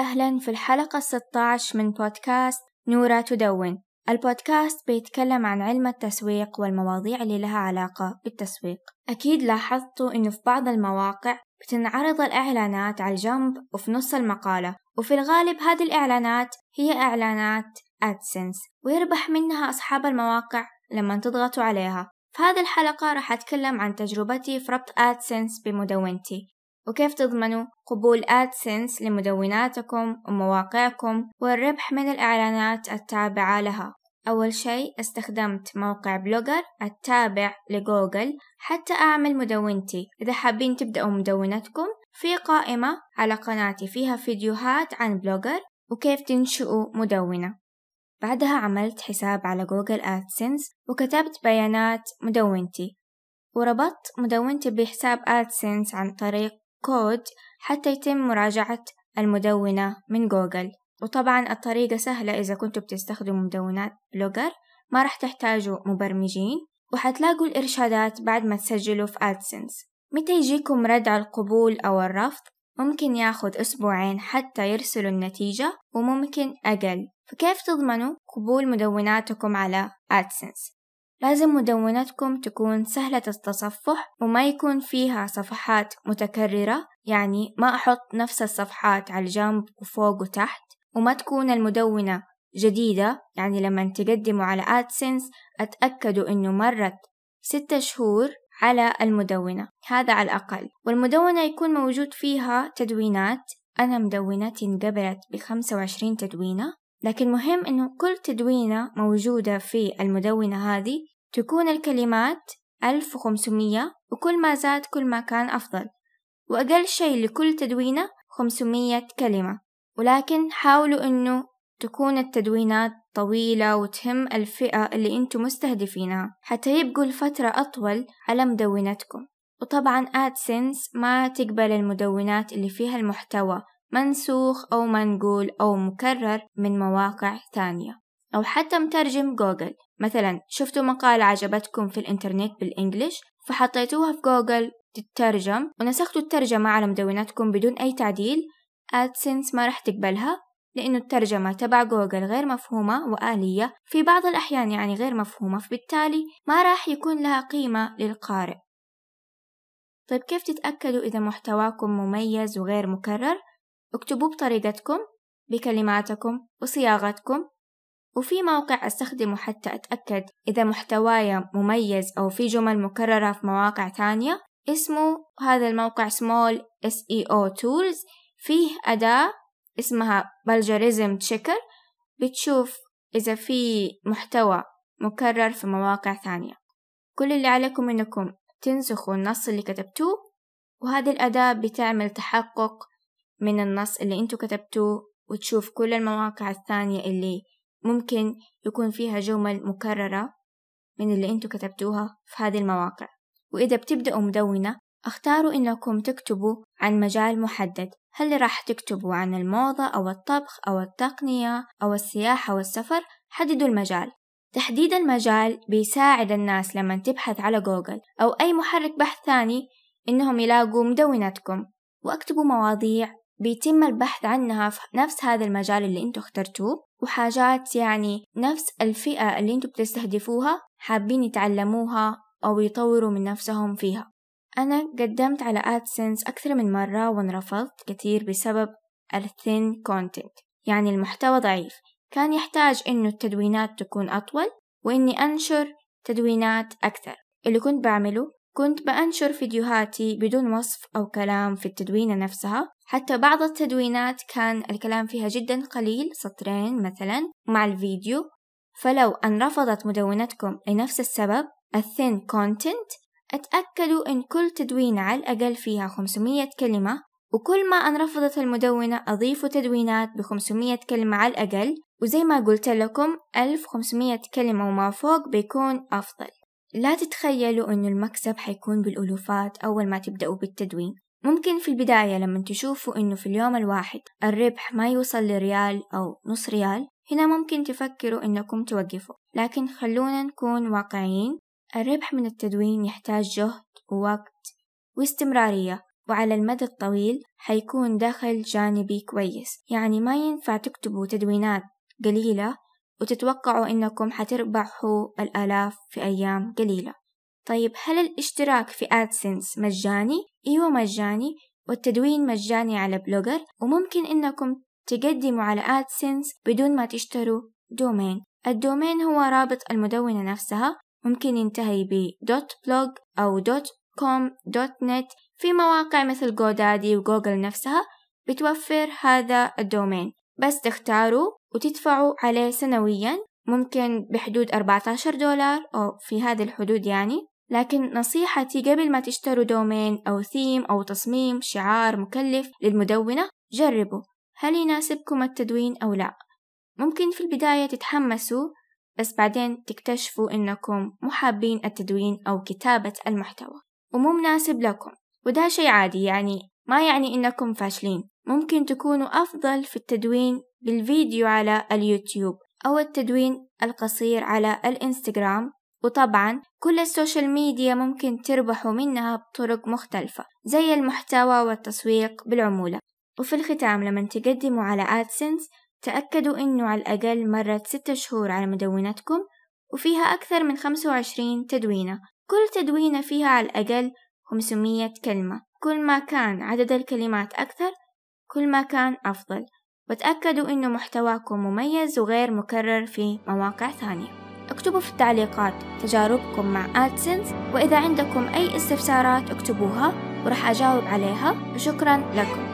أهلا في الحلقة 16 من بودكاست نورة تدون. البودكاست بيتكلم عن علم التسويق والمواضيع اللي لها علاقة بالتسويق. أكيد لاحظتوا إنه في بعض المواقع بتنعرض الإعلانات على الجنب وفي نص المقالة وفي الغالب هذه الإعلانات هي إعلانات أدسنس ويربح منها أصحاب المواقع لما تضغطوا عليها. في هذه الحلقة راح أتكلم عن تجربتي في ربط أدسنس بمدونتي. وكيف تضمنوا قبول أدسنس لمدوناتكم ومواقعكم والربح من الإعلانات التابعة لها. أول شيء استخدمت موقع بلوجر التابع لجوجل حتى أعمل مدونتي. إذا حابين تبدأوا مدونتكم في قائمة على قناتي فيها فيديوهات عن بلوجر وكيف تنشئوا مدونة. بعدها عملت حساب على جوجل آدسنس وكتبت بيانات مدونتي. وربطت مدونتي بحساب آدسنس عن طريق كود حتى يتم مراجعة المدونة من جوجل. وطبعا الطريقة سهلة إذا كنتوا بتستخدموا مدونات بلوجر ما راح تحتاجوا مبرمجين وحتلاقوا الإرشادات بعد ما تسجلوا في أدسنس متى يجيكم رد على القبول أو الرفض؟ ممكن ياخد أسبوعين حتى يرسلوا النتيجة وممكن أقل. فكيف تضمنوا قبول مدوناتكم على أدسنس لازم مدونتكم تكون سهلة التصفح وما يكون فيها صفحات متكررة يعني ما أحط نفس الصفحات على الجنب وفوق وتحت وما تكون المدونة جديدة يعني لما تقدموا على أدسنس أتأكدوا إنه مرت ستة شهور على المدونة هذا على الأقل. والمدونة يكون موجود فيها تدوينات. أنا مدونتي انقبلت بخمسة وعشرين تدوينة. لكن مهم إنه كل تدوينة موجودة في المدونة هذه تكون الكلمات ألف وخمسمية وكل ما زاد كل ما كان أفضل وأقل شيء لكل تدوينة خمسمية كلمة. ولكن حاولوا إنه تكون التدوينات طويلة وتهم الفئة اللي أنتم مستهدفينها حتى يبقوا لفترة أطول على مدونتكم. وطبعا أدسنس ما تقبل المدونات اللي فيها المحتوى منسوخ أو منقول أو مكرر من مواقع ثانية. أو حتى مترجم جوجل. مثلا شفتوا مقالة عجبتكم في الإنترنت بال English؟ فحطيتوها في جوجل تترجم. ونسختوا الترجمة على مدونتكم بدون أي تعديل. أدسنس ما راح تقبلها لأنه الترجمة تبع جوجل غير مفهومة وآلية. في بعض الأحيان يعني غير مفهومة فبالتالي ما راح يكون لها قيمة للقارئ. طيب كيف تتأكدوا إذا محتواكم مميز وغير مكرر؟ اكتبوه بطريقتكم بكلماتكم وصياغتكم وفي موقع أستخدمه حتى أتأكد إذا محتواي مميز أو في جمل مكررة في مواقع تانية. اسمه هذا الموقع Small SEO Tools فيه أداة اسمها بلجريزم تشيكر بتشوف إذا في محتوى مكرر في مواقع ثانية كل اللي عليكم إنكم تنسخوا النص اللي كتبتوه وهذه الأداة بتعمل تحقق من النص اللي أنتوا كتبتوه وتشوف كل المواقع الثانية اللي ممكن يكون فيها جمل مكررة من اللي أنتوا كتبتوها في هذه المواقع. وإذا بتبدأوا مدونة اختاروا إنكم تكتبوا عن مجال محدد. هل راح تكتبوا عن الموضة أو الطبخ أو التقنية أو السياحة والسفر حددوا المجال. تحديد المجال بيساعد الناس لما تبحث على جوجل أو أي محرك بحث ثاني إنهم يلاقوا مدونتكم. وأكتبوا مواضيع بيتم البحث عنها في نفس هذا المجال اللي أنتوا اخترتوه وحاجات يعني نفس الفئة اللي أنتوا بتستهدفوها حابين يتعلموها أو يطوروا من نفسهم فيها. أنا قدمت على أدسنس أكثر من مرة وانرفضت كثير بسبب ال thin content يعني المحتوى ضعيف. كان يحتاج إنه التدوينات تكون أطول وإني أنشر تدوينات أكثر. اللي كنت بعمله كنت بأنشر فيديوهاتي بدون وصف أو كلام في التدوينة نفسها. حتى بعض التدوينات كان الكلام فيها جدا قليل سطرين مثلا مع الفيديو. فلو أن رفضت مدونتكم لنفس السبب ال thin content اتأكدوا إن كل تدوينة على الأقل فيها 500 كلمة. وكل ما أن رفضت المدونة أضيفوا تدوينات ب 500 كلمة على الأقل. وزي ما قلت لكم 1500 كلمة وما فوق بيكون أفضل. لا تتخيلوا إنه المكسب حيكون بالألوفات أول ما تبدأوا بالتدوين. ممكن في البداية لما تشوفوا إنه في اليوم الواحد الربح ما يوصل لريال أو نص ريال هنا ممكن تفكروا إنكم توقفوا. لكن خلونا نكون واقعيين الربح من التدوين يحتاج جهد ووقت واستمرارية وعلى المدى الطويل حيكون دخل جانبي كويس. يعني ما ينفع تكتبوا تدوينات قليلة وتتوقعوا إنكم حتربحوا الآلاف في أيام قليلة. طيب هل الاشتراك في أدسنس مجاني؟ إيوه مجاني والتدوين مجاني على بلوجر وممكن إنكم تقدموا على أدسنس بدون ما تشتروا domain. ال domain هو رابط المدونة نفسها ممكن ينتهي ب .blog أو .com .net في مواقع مثل جودادي وجوجل نفسها بتوفر هذا ال domain. بس تختاروا وتدفعوا عليه سنويا ممكن بحدود 14 دولار أو في هذه الحدود يعني. لكن نصيحتي قبل ما تشتروا domain أو ثيم أو تصميم شعار مكلف للمدونة جربوا. هل يناسبكم التدوين أو لا؟ ممكن في البداية تتحمسوا بس بعدين تكتشفوا إنكم مو حابين التدوين أو كتابة المحتوى. ومو مناسب لكم. وده شي عادي يعني ما يعني إنكم فاشلين. ممكن تكونوا أفضل في التدوين بالفيديو على اليوتيوب أو التدوين القصير على الإنستغرام. وطبعا كل ال social media ممكن تربحوا منها بطرق مختلفة زي المحتوى والتسويق بالعمولة. وفي الختام لما تقدموا على آدسنس تأكدوا إنه على الأقل مرت ستة شهور على مدونتكم وفيها أكثر من خمسة وعشرين تدوينة. كل تدوينة فيها على الأقل خمسمية كلمة. كل ما كان عدد الكلمات أكثر كل ما كان أفضل. وتأكدوا إنه محتواكم مميز وغير مكرر في مواقع ثانية. اكتبوا في التعليقات تجاربكم مع آدسنس وإذا عندكم أي استفسارات اكتبوها وراح أجاوب عليها. وشكرا لكم.